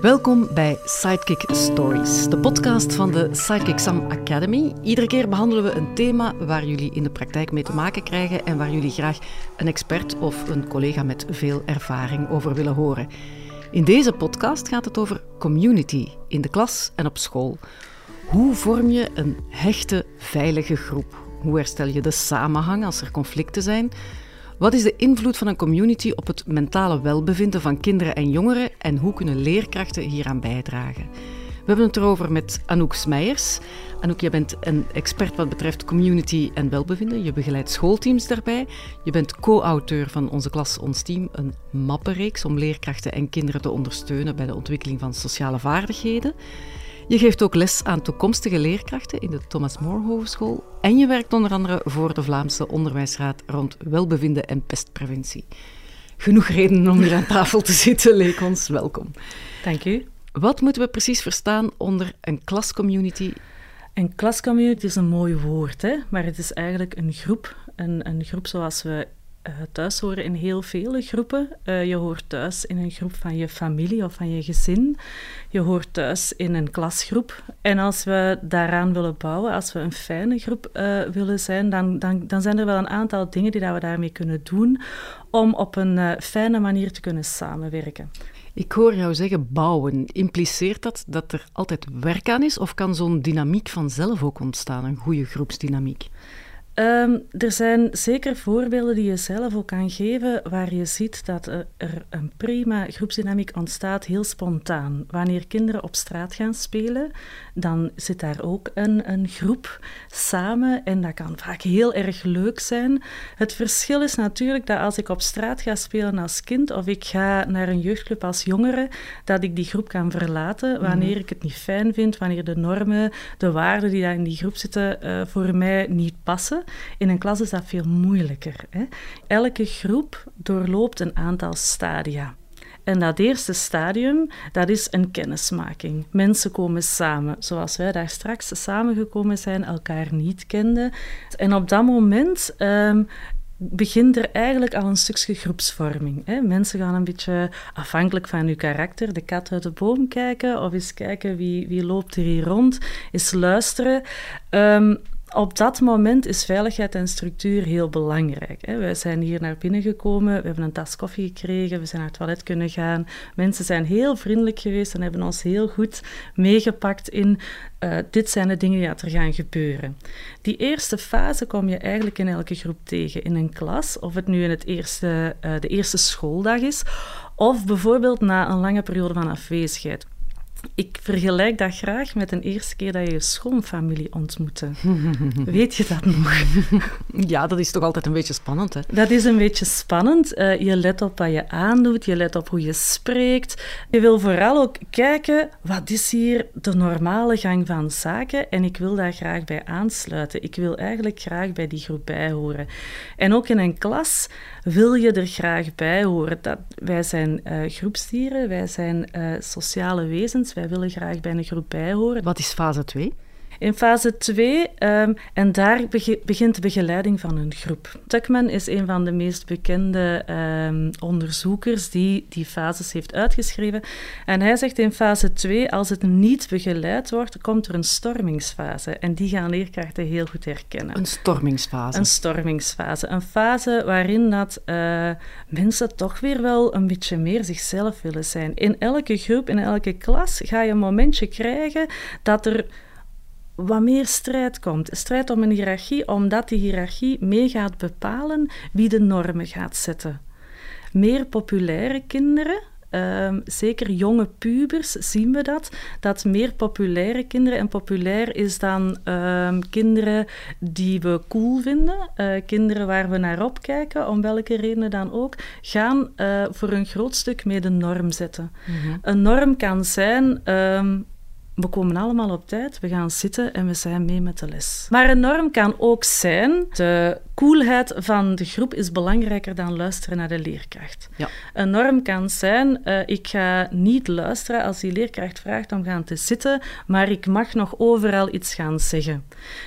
Welkom bij Sidekick Stories, de podcast van de Sidekick Sam Academy. Iedere keer behandelen we een thema waar jullie in de praktijk mee te maken krijgen en waar jullie graag een expert of een collega met veel ervaring over willen horen. In deze podcast gaat het over community in de klas en op school. Hoe vorm je een hechte, veilige groep? Hoe herstel je de samenhang als er conflicten zijn? Wat is de invloed van een community op het mentale welbevinden van kinderen en jongeren en hoe kunnen leerkrachten hieraan bijdragen? We hebben het erover met Anouk Smeijers. Anouk, je bent een expert wat betreft community en welbevinden. Je begeleidt schoolteams daarbij. Je bent co-auteur van Onze Klas, Ons Team, een mappenreeks om leerkrachten en kinderen te ondersteunen bij de ontwikkeling van sociale vaardigheden. Je geeft ook les aan toekomstige leerkrachten in de Thomas More Hogeschool en je werkt onder andere voor de Vlaamse Onderwijsraad rond welbevinden en pestpreventie. Genoeg redenen om hier aan tafel te zitten, leek ons. Welkom. Dank u. Wat moeten we precies verstaan onder een klascommunity? Een klascommunity is een mooi woord, hè? maar het is eigenlijk een groep. Een, een groep zoals we thuis horen in heel vele groepen. Uh, je hoort thuis in een groep van je familie of van je gezin. Je hoort thuis in een klasgroep. En als we daaraan willen bouwen, als we een fijne groep uh, willen zijn, dan, dan, dan zijn er wel een aantal dingen die dat we daarmee kunnen doen om op een fijne manier te kunnen samenwerken. Ik hoor jou zeggen bouwen. Impliceert dat dat er altijd werk aan is of kan zo'n dynamiek vanzelf ook ontstaan, een goede groepsdynamiek? Um, er zijn zeker voorbeelden die je zelf ook kan geven waar je ziet dat er een prima groepsdynamiek ontstaat, heel spontaan. Wanneer kinderen op straat gaan spelen, dan zit daar ook een, een groep samen en dat kan vaak heel erg leuk zijn. Het verschil is natuurlijk dat als ik op straat ga spelen als kind of ik ga naar een jeugdclub als jongere, dat ik die groep kan verlaten wanneer mhm. ik het niet fijn vind, wanneer de normen, de waarden die daar in die groep zitten, uh, voor mij niet passen. In een klas is dat veel moeilijker. Hè? Elke groep doorloopt een aantal stadia. En dat eerste stadium, dat is een kennismaking. Mensen komen samen, zoals wij daar straks samengekomen zijn, elkaar niet kenden. En op dat moment um, begint er eigenlijk al een stukje groepsvorming. Hè? Mensen gaan een beetje afhankelijk van hun karakter de kat uit de boom kijken of eens kijken wie, wie loopt er hier rond, eens luisteren. Um, op dat moment is veiligheid en structuur heel belangrijk. Hè. Wij zijn hier naar binnen gekomen, we hebben een tas koffie gekregen, we zijn naar het toilet kunnen gaan. Mensen zijn heel vriendelijk geweest en hebben ons heel goed meegepakt in uh, dit zijn de dingen die er gaan gebeuren. Die eerste fase kom je eigenlijk in elke groep tegen in een klas, of het nu in het eerste, uh, de eerste schooldag is, of bijvoorbeeld na een lange periode van afwezigheid. Ik vergelijk dat graag met een eerste keer dat je je schoonfamilie ontmoette. Weet je dat nog? Ja, dat is toch altijd een beetje spannend, hè? Dat is een beetje spannend. Uh, je let op wat je aandoet, je let op hoe je spreekt. Je wil vooral ook kijken, wat is hier de normale gang van zaken? En ik wil daar graag bij aansluiten. Ik wil eigenlijk graag bij die groep bijhoren. En ook in een klas wil je er graag bij horen. Dat, wij zijn uh, groepsdieren, wij zijn uh, sociale wezens, wij willen graag bij een groep bijhoren. Wat is fase 2? In fase 2, um, ehm, en daar begint de begeleiding van een groep. Tuckman is een van de meest bekende um, onderzoekers die die fases heeft uitgeschreven. En hij zegt in fase 2, als het niet begeleid wordt, komt er een stormingsfase. En die gaan leerkrachten heel goed herkennen. Een stormingsfase? Een stormingsfase. Een fase waarin dat, uh, mensen toch weer wel een beetje meer zichzelf willen zijn. In elke groep, in elke klas ga je een momentje krijgen dat er wat meer strijd komt. Strijd om een hiërarchie, omdat die hiërarchie mee gaat bepalen wie de normen gaat zetten. Meer populaire kinderen, um, zeker jonge pubers, zien we dat. Dat meer populaire kinderen, en populair is dan um, kinderen die we cool vinden, uh, kinderen waar we naar opkijken, om welke redenen dan ook, gaan uh, voor een groot stuk mee de norm zetten. Mm -hmm. Een norm kan zijn. Um, we komen allemaal op tijd, we gaan zitten en we zijn mee met de les. Maar een norm kan ook zijn, de coolheid van de groep is belangrijker dan luisteren naar de leerkracht. Ja. Een norm kan zijn, uh, ik ga niet luisteren als die leerkracht vraagt om gaan te zitten, maar ik mag nog overal iets gaan zeggen.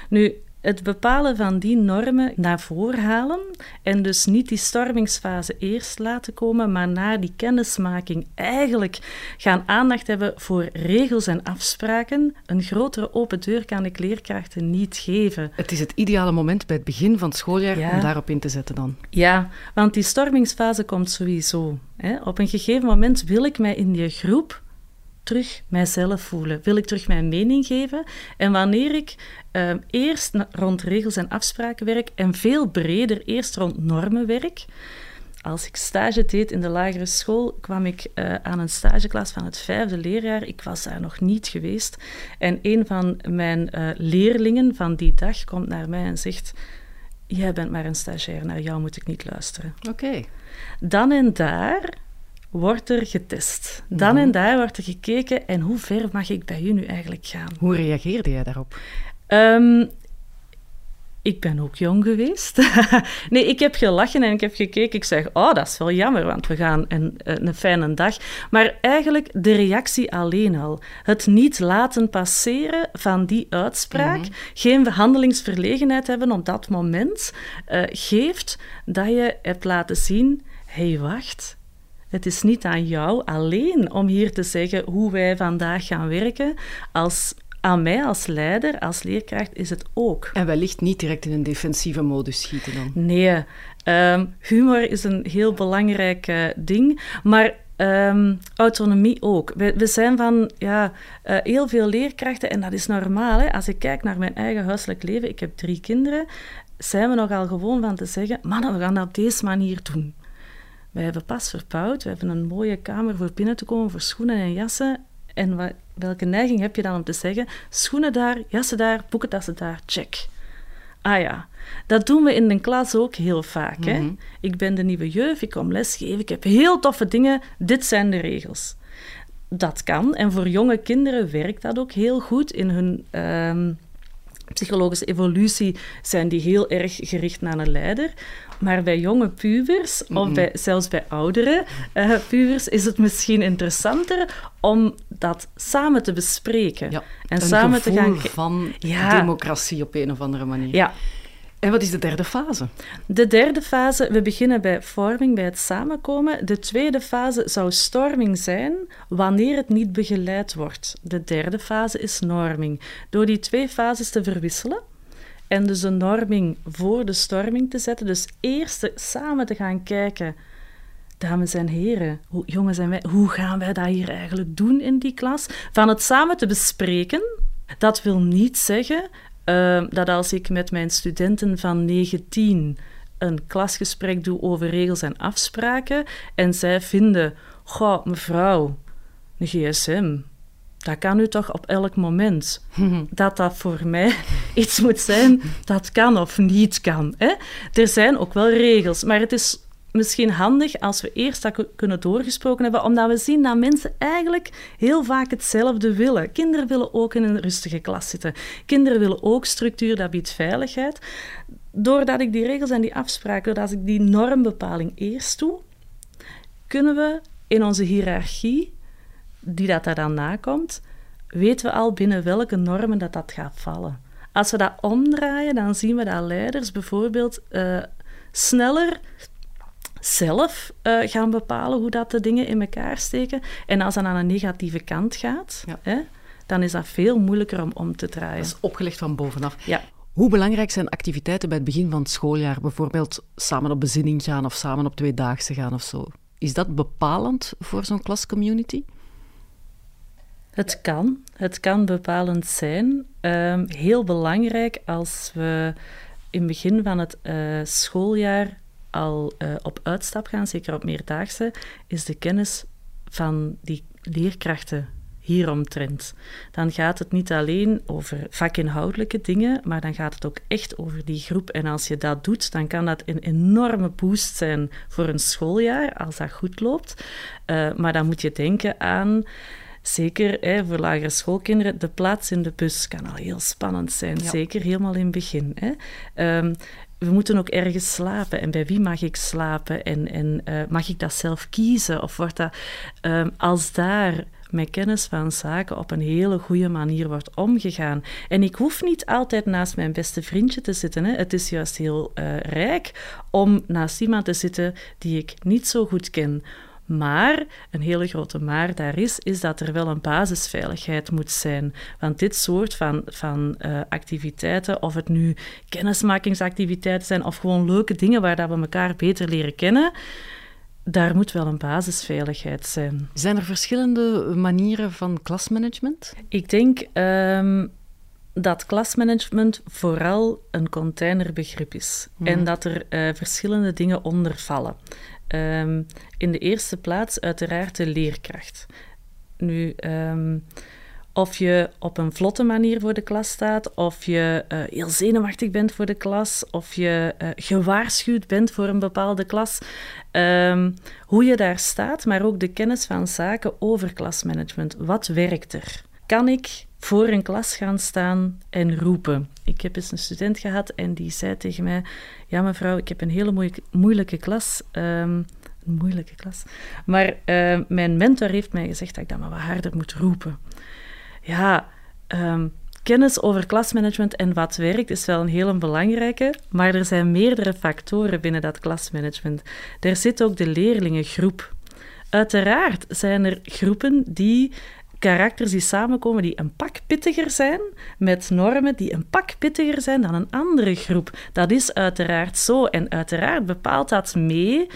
Nu, het bepalen van die normen naar voren halen en dus niet die stormingsfase eerst laten komen, maar na die kennismaking eigenlijk gaan aandacht hebben voor regels en afspraken. Een grotere open deur kan ik leerkrachten niet geven. Het is het ideale moment bij het begin van het schooljaar om daarop in te zetten dan. Ja, want die stormingsfase komt sowieso. Hè. Op een gegeven moment wil ik mij in die groep terug mijzelf voelen? Wil ik terug mijn mening geven? En wanneer ik uh, eerst rond regels en afspraken werk en veel breder eerst rond normen werk. Als ik stage deed in de lagere school, kwam ik uh, aan een stageklas van het vijfde leerjaar. Ik was daar nog niet geweest. En een van mijn uh, leerlingen van die dag komt naar mij en zegt: Jij bent maar een stagiair, naar jou moet ik niet luisteren. Oké. Dan en daar wordt er getest. Dan en mhm. daar wordt er gekeken en hoe ver mag ik bij u nu eigenlijk gaan? Hoe reageerde jij daarop? Um, ik ben ook jong geweest. nee, ik heb gelachen en ik heb gekeken. Ik zeg, oh, dat is wel jammer, want we gaan een, een fijne dag. Maar eigenlijk de reactie alleen al. Het niet laten passeren van die uitspraak, mhm. geen handelingsverlegenheid hebben op dat moment, uh, geeft dat je hebt laten zien, hé, hey, wacht, het is niet aan jou alleen om hier te zeggen hoe wij vandaag gaan werken. Als, aan mij als leider, als leerkracht, is het ook. En wellicht niet direct in een defensieve modus schieten dan? Nee. Ehm, humor is een heel belangrijk uh, ding. Maar Um, autonomie ook. We, we, zijn van ja, uh, heel veel leerkrachten en dat is normaal. Hè? Als ik kijk naar mijn eigen huiselijk leven, ik heb drie kinderen, zijn we nogal gewoon van te zeggen: mannen, we gaan dat op deze manier doen. Wij hebben pas verbouwd, we hebben een mooie kamer voor binnen te komen voor schoenen en jassen. En wat, welke neiging heb je dan om te zeggen, schoenen daar, jassen daar, boekentassen daar, check. Ah ja, dat doen we in de klas ook heel vaak. hè? Mhm. Ik ben de nieuwe juf, ik kom lesgeven, ik heb heel toffe dingen, dit zijn de regels. Dat kan, en voor jonge kinderen werkt dat ook heel goed in hun... Ehm, psychologische evolutie zijn die heel erg gericht naar een leider. Maar bij jonge pubers, of bij, zelfs bij oudere uh, pubers, is het misschien interessanter om dat samen te bespreken. Ja, en samen te gaan. van democratie op een of andere manier. Ja. En wat is de derde fase? De derde fase, we beginnen bij vorming, bij het samenkomen. De tweede fase zou storming zijn wanneer het niet begeleid wordt. De derde fase is norming. Door die twee fases te verwisselen, en dus een norming voor de storming te zetten. Dus eerst samen te gaan kijken, dames en heren, hoe, jongens en wij, hoe gaan wij dat hier eigenlijk doen in die klas? Van het samen te bespreken, dat wil niet zeggen uh, dat als ik met mijn studenten van 19 een klasgesprek doe over regels en afspraken en zij vinden, goh, mevrouw, een gsm, dat kan u toch op elk moment. Dat dat voor mij iets moet zijn dat kan of niet kan. Hè? Er zijn ook wel regels, maar het is misschien handig als we eerst dat kunnen doorgesproken hebben, omdat we zien dat mensen eigenlijk heel vaak hetzelfde willen. Kinderen willen ook in een rustige klas zitten. Kinderen willen ook structuur, dat biedt veiligheid. Doordat ik die regels en die afspraken, doordat ik die normbepaling eerst doe, kunnen we in onze hiërarchie die dat daar dan nakomt, weten we al binnen welke normen dat dat gaat vallen. Als we dat omdraaien, dan zien we dat leiders bijvoorbeeld uh, sneller zelf uh, gaan bepalen hoe dat de dingen in elkaar steken. En als dat aan een negatieve kant gaat, hè, dan is dat veel moeilijker om om te draaien. Dat is opgelegd van bovenaf. Ja. Hoe belangrijk zijn activiteiten bij het begin van het schooljaar? Bijvoorbeeld samen op bezinning gaan of samen op tweedaagse gaan of zo. Is dat bepalend voor zo'n klascommunity? Het kan. Het kan bepalend zijn. Um, heel belangrijk als we in het begin van het uh, schooljaar al uh, op uitstap gaan, zeker op meerdaagse, is de kennis van die leerkrachten hieromtrent. Dan gaat het niet alleen over vakinhoudelijke dingen, maar dan gaat het ook echt over die groep. En als je dat doet, dan kan dat een enorme boost zijn voor een schooljaar, als dat goed loopt. Uh, maar dan moet je denken aan Zeker hè, voor lagere schoolkinderen, de plaats in de bus kan al heel spannend zijn. Zeker helemaal in het begin. Hè. Ehm, we moeten ook ergens slapen. En bij wie mag ik slapen? En, en uh, mag ik dat zelf kiezen? Of wordt dat, um, als daar met kennis van zaken op een hele goede manier wordt omgegaan. En ik hoef niet altijd naast mijn beste vriendje te zitten. Hè. Het is juist heel uh, rijk om naast iemand te zitten die ik niet zo goed ken maar, een hele grote maar daar is, is dat er wel een basisveiligheid moet zijn. Want dit soort van, van uh, activiteiten, of het nu kennismakingsactiviteiten zijn, of gewoon leuke dingen waar dat we elkaar beter leren kennen, daar moet wel een basisveiligheid zijn. Zijn er verschillende manieren van klasmanagement? Ik denk um, dat klasmanagement vooral een containerbegrip is mm. en dat er uh, verschillende dingen onder vallen. Um, in de eerste plaats uiteraard de leerkracht. Nu, um, of je op een vlotte manier voor de klas staat, of je uh, heel zenuwachtig bent voor de klas, of je uh, gewaarschuwd bent voor een bepaalde klas. Um, hoe je daar staat, maar ook de kennis van zaken over klasmanagement. Wat werkt er? Kan ik voor een klas gaan staan en roepen? Ik heb eens een student gehad en die zei tegen mij: Ja, mevrouw, ik heb een hele moeilijke, moeilijke klas. Um, een moeilijke klas. Maar uh, mijn mentor heeft mij gezegd dat ik dat maar wat harder moet roepen. Ja, um, kennis over klasmanagement en wat werkt is wel een hele belangrijke, maar er zijn meerdere factoren binnen dat klasmanagement. Er zit ook de leerlingengroep. Uiteraard zijn er groepen die karakters die samenkomen die een pak pittiger zijn, met normen die een pak pittiger zijn dan een andere groep. Dat is uiteraard zo. En uiteraard bepaalt dat mee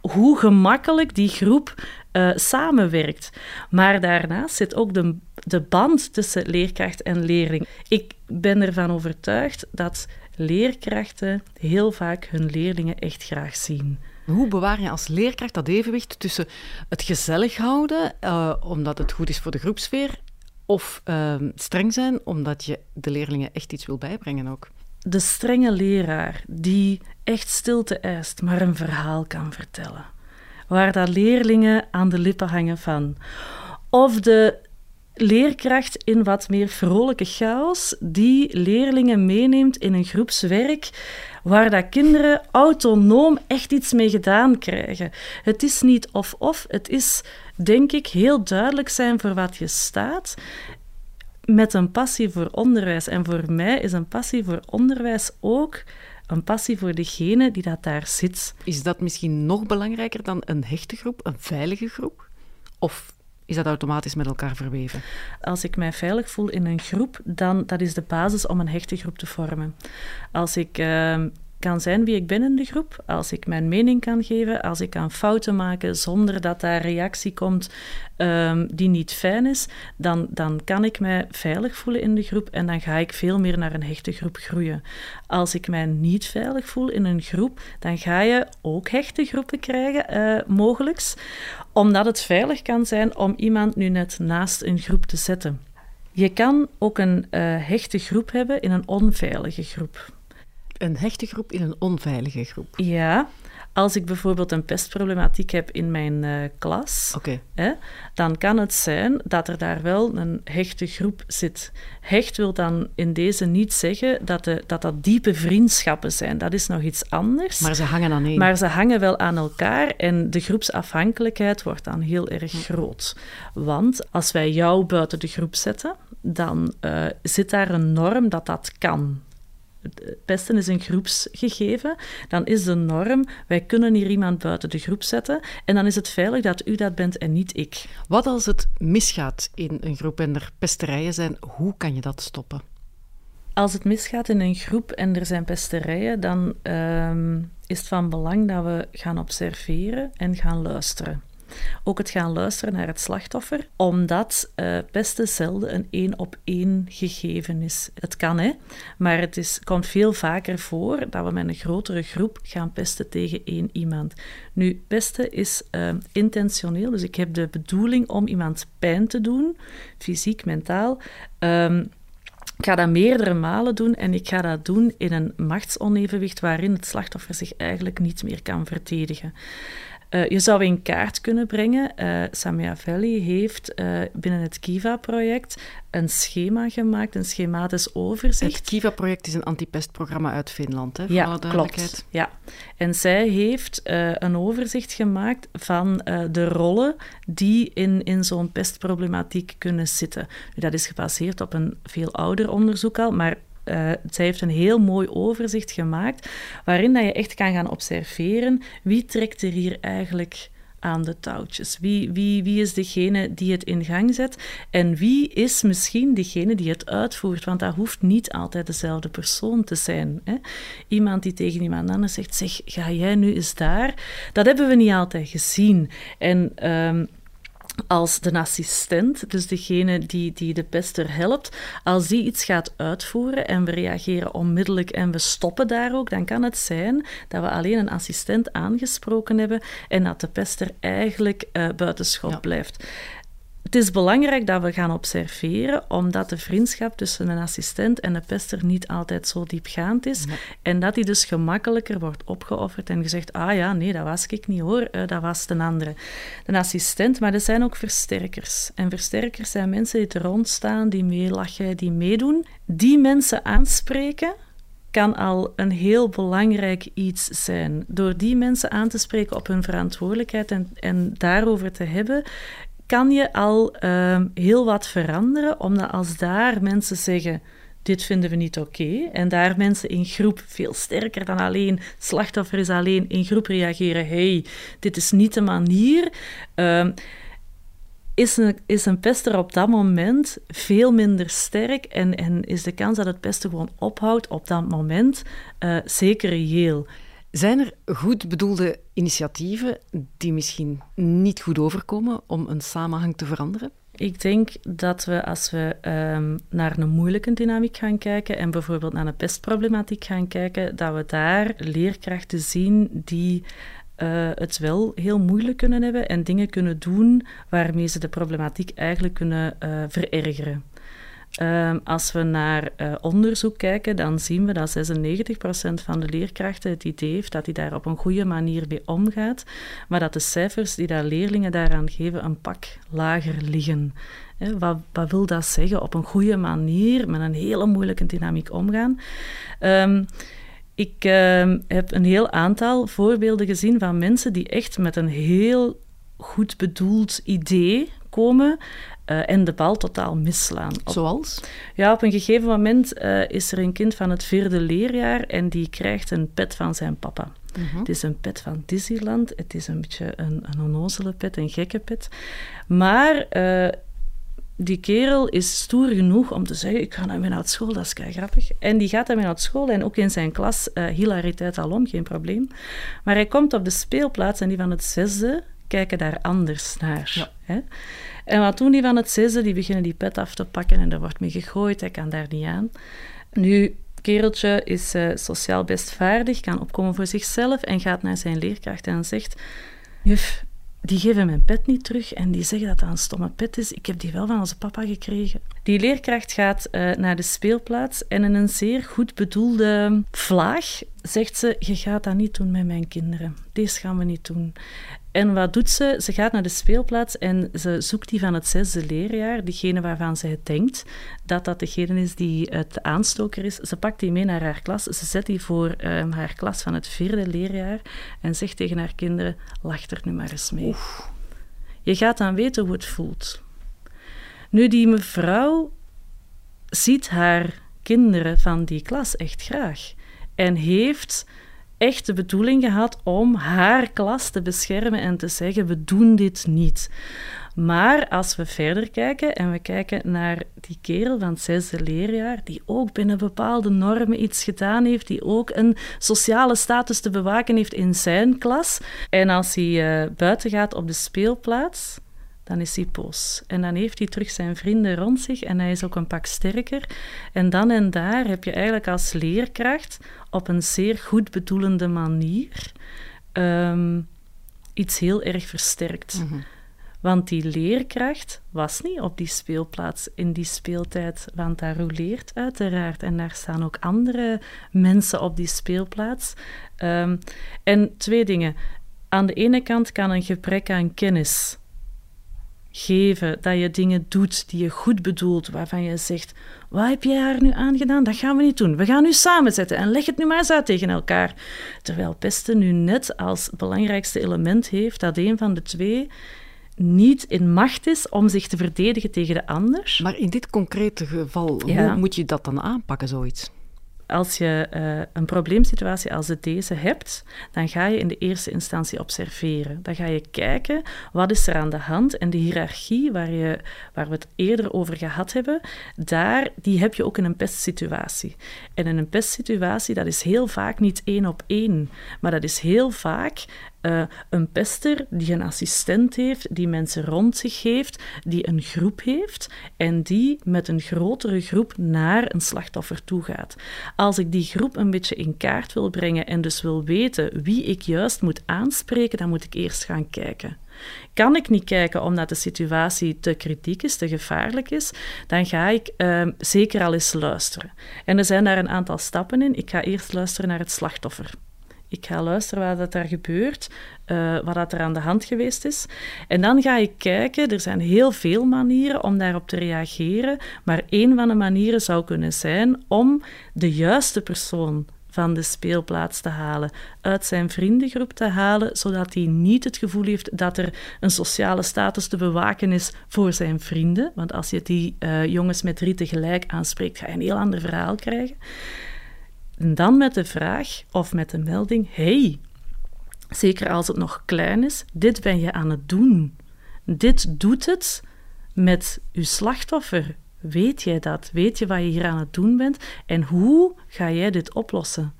hoe gemakkelijk die groep uh, samenwerkt. Maar daarnaast zit ook de, de band tussen leerkracht en leerling. Ik ben ervan overtuigd dat leerkrachten heel vaak hun leerlingen echt graag zien. Hoe bewaar je als leerkracht dat evenwicht tussen het gezellig houden, uh, omdat het goed is voor de groepsfeer, of uh, streng zijn, omdat je de leerlingen echt iets wil bijbrengen ook? De strenge leraar die echt stilte eist, maar een verhaal kan vertellen. Waar dat leerlingen aan de lippen hangen van. Of de leerkracht in wat meer vrolijke chaos, die leerlingen meeneemt in een groepswerk waar dat kinderen autonoom echt iets mee gedaan krijgen. Het is niet of-of, het is, denk ik, heel duidelijk zijn voor wat je staat met een passie voor onderwijs. En voor mij is een passie voor onderwijs ook een passie voor degene die dat daar zit. Is dat misschien nog belangrijker dan een hechte groep, een veilige groep? Of is dat automatisch met elkaar verweven? Als ik mij veilig voel in een groep, dan dat is de basis om een hechte groep te vormen. Als ik uh, kan zijn wie ik ben in de groep, als ik mijn mening kan geven, als ik kan fouten maken zonder dat daar reactie komt um, die niet fijn is, dan, dan kan ik mij veilig voelen in de groep en dan ga ik veel meer naar een hechte groep groeien. Als ik mij niet veilig voel in een groep, dan ga je ook hechte groepen krijgen, uh, mogelijks, omdat het veilig kan zijn om iemand nu net naast een groep te zetten. Je kan ook een uh, hechte groep hebben in een onveilige groep een hechte groep in een onveilige groep. Ja, als ik bijvoorbeeld een pestproblematiek heb in mijn uh, klas, okay. hè, dan kan het zijn dat er daar wel een hechte groep zit. Hecht wil dan in deze niet zeggen dat, de, dat dat diepe vriendschappen zijn. Dat is nog iets anders. Maar ze hangen aan één. Maar ze hangen wel aan elkaar en de groepsafhankelijkheid wordt dan heel erg groot. Want als wij jou buiten de groep zetten, dan uh, zit daar een norm dat dat kan pesten is een groepsgegeven, dan is de norm, wij kunnen hier iemand buiten de groep zetten en dan is het veilig dat u dat bent en niet ik. Wat als het misgaat in een groep en er pesterijen zijn, hoe kan je dat stoppen? Als het misgaat in een groep en er zijn pesterijen, dan um, is het van belang dat we gaan observeren en gaan luisteren. Ook het gaan luisteren naar het slachtoffer, omdat pesten zelden een één op één gegeven is. Het kan, hè, maar het is, komt veel vaker voor dat we met een grotere groep gaan pesten tegen één iemand. Nu, pesten is uh, intentioneel, dus ik heb de bedoeling om iemand pijn te doen, fysiek, mentaal. Um, ik ga dat meerdere malen doen en ik ga dat doen in een machtsonevenwicht waarin het slachtoffer zich eigenlijk niet meer kan verdedigen. Uh, je zou in kaart kunnen brengen. Uh, Samia Valley heeft uh, binnen het Kiva-project een schema gemaakt, een schematisch overzicht. Het Kiva-project is een antipestprogramma uit Finland, hè, voor ja, klopt. Ja, en zij heeft een overzicht gemaakt van de rollen die in, in zo'n pestproblematiek kunnen zitten. Dat is gebaseerd op een veel ouder onderzoek al, maar uh, zij heeft een heel mooi overzicht gemaakt waarin dat je echt kan gaan observeren wie trekt er hier eigenlijk aan de touwtjes. Wie, wie, wie is degene die het in gang zet en wie is misschien degene die het uitvoert? Want dat hoeft niet altijd dezelfde persoon te zijn. Hè? Iemand die tegen iemand anders zegt, zeg, ga jij nu eens daar? Dat hebben we niet altijd gezien. En... Um, als de assistent, dus degene die, die de pester helpt, als die iets gaat uitvoeren en we reageren onmiddellijk en we stoppen daar ook, dan kan het zijn dat we alleen een assistent aangesproken hebben en dat de pester eigenlijk uh, buitenschot blijft. Het is belangrijk dat we gaan observeren, omdat de vriendschap tussen een assistent en de pester niet altijd zo diepgaand is. En dat die dus gemakkelijker wordt opgeofferd en gezegd: Ah ja, nee, dat was ik niet hoor, eh, dat was de andere. De assistent, maar er zijn ook versterkers. En versterkers zijn mensen die er rond staan, die meelachen, die meedoen. Die mensen aanspreken kan al een heel belangrijk iets zijn. Door die mensen aan te spreken op hun verantwoordelijkheid en, en daarover te hebben, kan je al ehm, heel wat veranderen, omdat als daar mensen zeggen dit vinden we niet oké. En daar mensen in groep veel sterker dan alleen, slachtoffer is alleen, in groep reageren, hey, dit is niet de manier. Um, is een, is een pester op dat moment veel minder sterk en, en is de kans dat het pesten gewoon ophoudt op dat moment uh, zeker reëel. Zijn er goed bedoelde initiatieven die misschien niet goed overkomen om een samenhang te veranderen? Ik denk dat we als we um, naar een moeilijke dynamiek gaan kijken en bijvoorbeeld naar een pestproblematiek gaan kijken, dat we daar leerkrachten zien die uh, het wel heel moeilijk kunnen hebben en dingen kunnen doen waarmee ze de problematiek eigenlijk kunnen uh, verergeren. Um, als we naar uh, onderzoek kijken, dan zien we dat 96% van de leerkrachten het idee heeft dat hij daar op een goede manier mee omgaat, maar dat de cijfers die daar leerlingen daaraan geven een pak lager liggen. Wat, wat, wil dat zeggen? Op een goede manier, met een hele moeilijke dynamiek omgaan. Um, ik uh, heb een heel aantal voorbeelden gezien van mensen die echt met een heel goed bedoeld idee komen, uh, en de bal totaal misslaan. Zoals? Ja, op een gegeven moment uh, is er een kind van het vierde leerjaar en die krijgt een pet van zijn papa. Uh-huh. Het is een pet van Disneyland. Het is een beetje een, een onnozele pet, een gekke pet. Maar uh, die kerel is stoer genoeg om te zeggen: Ik ga naar mijn school, dat is kei grappig. En die gaat naar school en ook in zijn klas, uh, hilariteit alom, geen probleem. Maar hij komt op de speelplaats en die van het zesde kijken daar anders naar. Ja. Hè? En wat doen die van het zesde? Die beginnen die pet af te pakken en er wordt mee gegooid. Hij kan daar niet aan. Nu, kereltje is uh, sociaal best vaardig, kan opkomen voor zichzelf en gaat naar zijn leerkracht en zegt... Juf, die geven mijn pet niet terug en die zeggen dat dat een stomme pet is. Ik heb die wel van onze papa gekregen. Die leerkracht gaat uh, naar de speelplaats en in een zeer goed bedoelde vlaag zegt ze: Je gaat dat niet doen met mijn kinderen. Deze gaan we niet doen. En wat doet ze? Ze gaat naar de speelplaats en ze zoekt die van het zesde leerjaar, diegene waarvan zij denkt dat dat degene is die het aanstoker is. Ze pakt die mee naar haar klas, ze zet die voor um, haar klas van het vierde leerjaar en zegt tegen haar kinderen, lach er nu maar eens mee. Oef. Je gaat dan weten hoe het voelt. Nu, die mevrouw ziet haar kinderen van die klas echt graag en heeft echt de bedoeling gehad om haar klas te beschermen en te zeggen: we doen dit niet. Maar als we verder kijken en we kijken naar die kerel van het zesde leerjaar, die ook binnen bepaalde normen iets gedaan heeft, die ook een sociale status te bewaken heeft in zijn klas, en als hij uh, buiten gaat op de speelplaats, dan is hij boos. En dan heeft hij terug zijn vrienden rond zich en hij is ook een pak sterker. En dan en daar heb je eigenlijk als leerkracht op een zeer goed bedoelende manier um, iets heel erg versterkt. Mm -hmm. Want die leerkracht was niet op die speelplaats in die speeltijd, want daar roleert uiteraard en daar staan ook andere mensen op die speelplaats. Um, en twee dingen Aan de ene kant kan een gebrek aan kennis geven dat je dingen doet die je goed bedoelt, waarvan je zegt: Wat heb jij haar nu aangedaan? Dat gaan we niet doen. We gaan nu samenzetten en leg het nu maar eens uit tegen elkaar. Terwijl pesten nu net als belangrijkste element heeft dat een van de twee niet in macht is om zich te verdedigen tegen de ander. Maar in dit concrete geval, hoe moet je dat dan aanpakken, zoiets? Als je uh, een probleemsituatie als deze hebt, dan ga je in de eerste instantie observeren. Dan ga je kijken wat is er aan de hand en de hiërarchie waar, je, waar we het eerder over gehad hebben, daar, die heb je ook in een pestsituatie. En in een pestsituatie, dat is heel vaak niet één op één, maar dat is heel vaak uh, een pester die een assistent heeft, die mensen rond zich heeft, die een groep heeft en die met een grotere groep naar een slachtoffer toe gaat. Als ik die groep een beetje in kaart wil brengen en dus wil weten wie ik juist moet aanspreken, dan moet ik eerst gaan kijken. Kan ik niet kijken omdat de situatie te kritiek is, te gevaarlijk is, dan ga ik uh, zeker al eens luisteren. En er zijn daar een aantal stappen in. Ik ga eerst luisteren naar het slachtoffer. Ik ga luisteren wat er gebeurt, uh, wat er aan de hand geweest is. En dan ga ik kijken, er zijn heel veel manieren om daarop te reageren, maar een van de manieren zou kunnen zijn om de juiste persoon van de speelplaats te halen, uit zijn vriendengroep te halen, zodat hij niet het gevoel heeft dat er een sociale status te bewaken is voor zijn vrienden. Want als je die uh, jongens met drie tegelijk aanspreekt, ga je een heel ander verhaal krijgen. En dan met de vraag of met de melding: hey, zeker als het nog klein is, dit ben je aan het doen. Dit doet het met uw slachtoffer. Weet jij dat? Weet je wat je hier aan het doen bent? En hoe ga jij dit oplossen?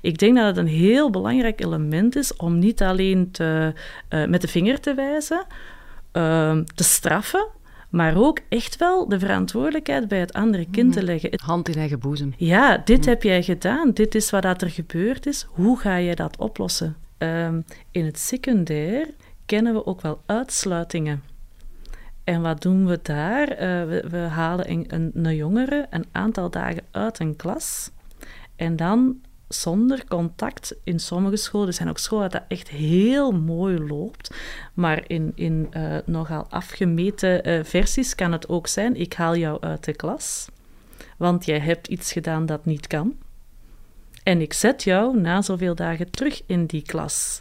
Ik denk dat het een heel belangrijk element is om niet alleen te, uh, met de vinger te wijzen, uh, te straffen, maar ook echt wel de verantwoordelijkheid bij het andere kind te mhm. leggen. Hand in eigen boezem. Ja, dit heb jij gedaan, dit is wat er gebeurd is, hoe ga je dat oplossen? Um, in het secundair kennen we ook wel uitsluitingen. En wat doen we daar? Uh, we, we, halen een, een, een jongere een aantal dagen uit een klas. En dan zonder contact in sommige scholen. Er zijn ook scholen dat echt heel mooi loopt. Maar in, in uh, nogal afgemeten uh, versies kan het ook zijn: ik haal jou uit de klas, want jij hebt iets gedaan dat niet kan. En ik zet jou na zoveel dagen terug in die klas.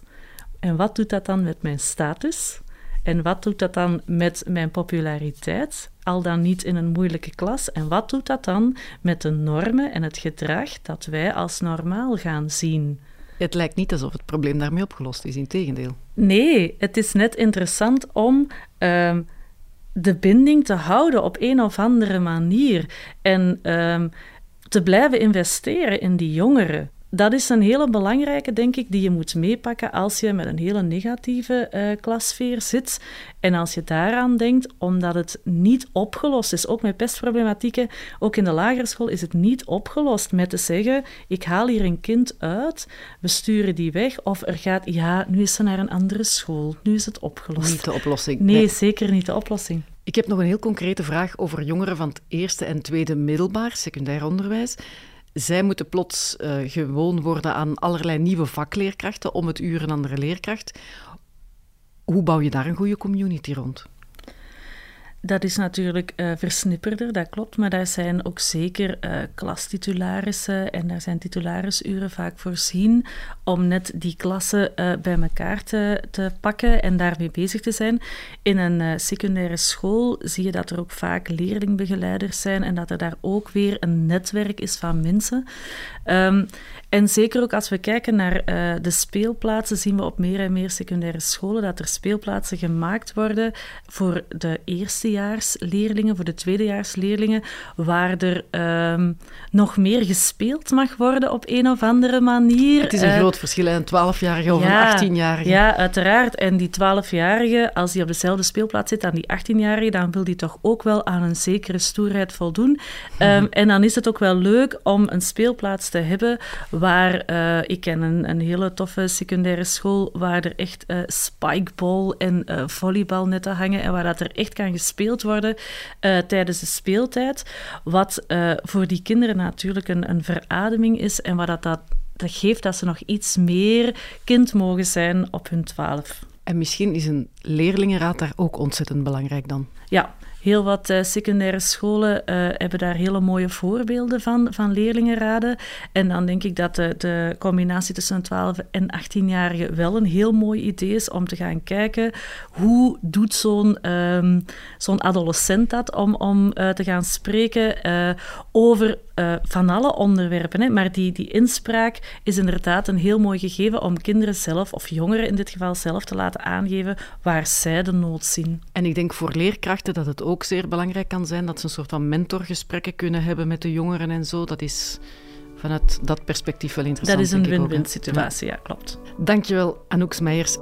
En wat doet dat dan met mijn status? En wat doet dat dan met mijn populariteit? Al dan niet in een moeilijke klas. En wat doet dat dan met de normen en het gedrag dat wij als normaal gaan zien? Het lijkt niet alsof het probleem daarmee opgelost is, in tegendeel. Nee, het is net interessant om uh, de binding te houden op een of andere manier. En uh, te blijven investeren in die jongeren dat is een hele belangrijke, denk ik, die je moet meepakken als je met een hele negatieve uh, klassfeer zit. En als je daaraan denkt, omdat het niet opgelost is, ook met pestproblematieken, ook in de lagere school is het niet opgelost met te zeggen, ik haal hier een kind uit, we sturen die weg, of er gaat, ja, nu is ze naar een andere school, nu is het opgelost. Niet de oplossing. Nee, nee. zeker niet de oplossing. Ik heb nog een heel concrete vraag over jongeren van het eerste en tweede middelbaar, secundair onderwijs. Zij moeten plots uh, gewoon worden aan allerlei nieuwe vakleerkrachten om het uur een andere leerkracht. Hoe bouw je daar een goede community rond? Dat is natuurlijk uh, versnipperder, dat klopt, maar daar zijn ook zeker uh, klastitularissen en daar zijn titularisuren vaak voorzien om net die klassen uh, bij elkaar te, te pakken en daarmee bezig te zijn. In een secundaire school zie je dat er ook vaak leerlingbegeleiders zijn en dat er daar ook weer een netwerk is van mensen. Um, en zeker ook als we kijken naar de speelplaatsen, zien we op meer en meer secundaire scholen dat er speelplaatsen gemaakt worden voor de eerstejaarsleerlingen, voor de tweedejaarsleerlingen, waar er um, nog meer gespeeld mag worden op een of andere manier. Het is een uh, groot verschil, een 12-jarige of ja, een 18-jarige. Ja, uiteraard. En die 12-jarige, als die op dezelfde speelplaats zit aan die 18-jarige, dan wil die toch ook wel aan een zekere stoerheid voldoen. Um, en dan is het ook wel leuk om een speelplaats te hebben waar uh, ik ken een, een, hele toffe secundaire school waar er echt uh, spikeball en volleybalnetten hangen en waar dat er echt kan gespeeld worden tijdens de speeltijd. Wat voor die kinderen natuurlijk een, een verademing is en waar dat, dat dat geeft dat ze nog iets meer kind mogen zijn op hun twaalf. En misschien is een leerlingenraad daar ook ontzettend belangrijk dan. Ja, Heel wat uh, secundaire scholen uh, hebben daar hele mooie voorbeelden van, van leerlingenraden. En dan denk ik dat de, de combinatie tussen een 12 en 18-jarige wel een heel mooi idee is om te gaan kijken hoe doet zo'n um, zo'n adolescent dat om, om uh, te gaan spreken over van alle onderwerpen. Hè. Maar die, die inspraak is inderdaad een heel mooi gegeven om kinderen zelf, of jongeren in dit geval zelf, te laten aangeven waar zij de nood zien. En ik denk voor leerkrachten dat het ook zeer belangrijk kan zijn dat ze een soort van mentorgesprekken kunnen hebben met de jongeren en zo. Dat is vanuit dat perspectief wel interessant. Dat is een win-win situatie, ja. ja, klopt. Dankjewel, Anouk Meijers.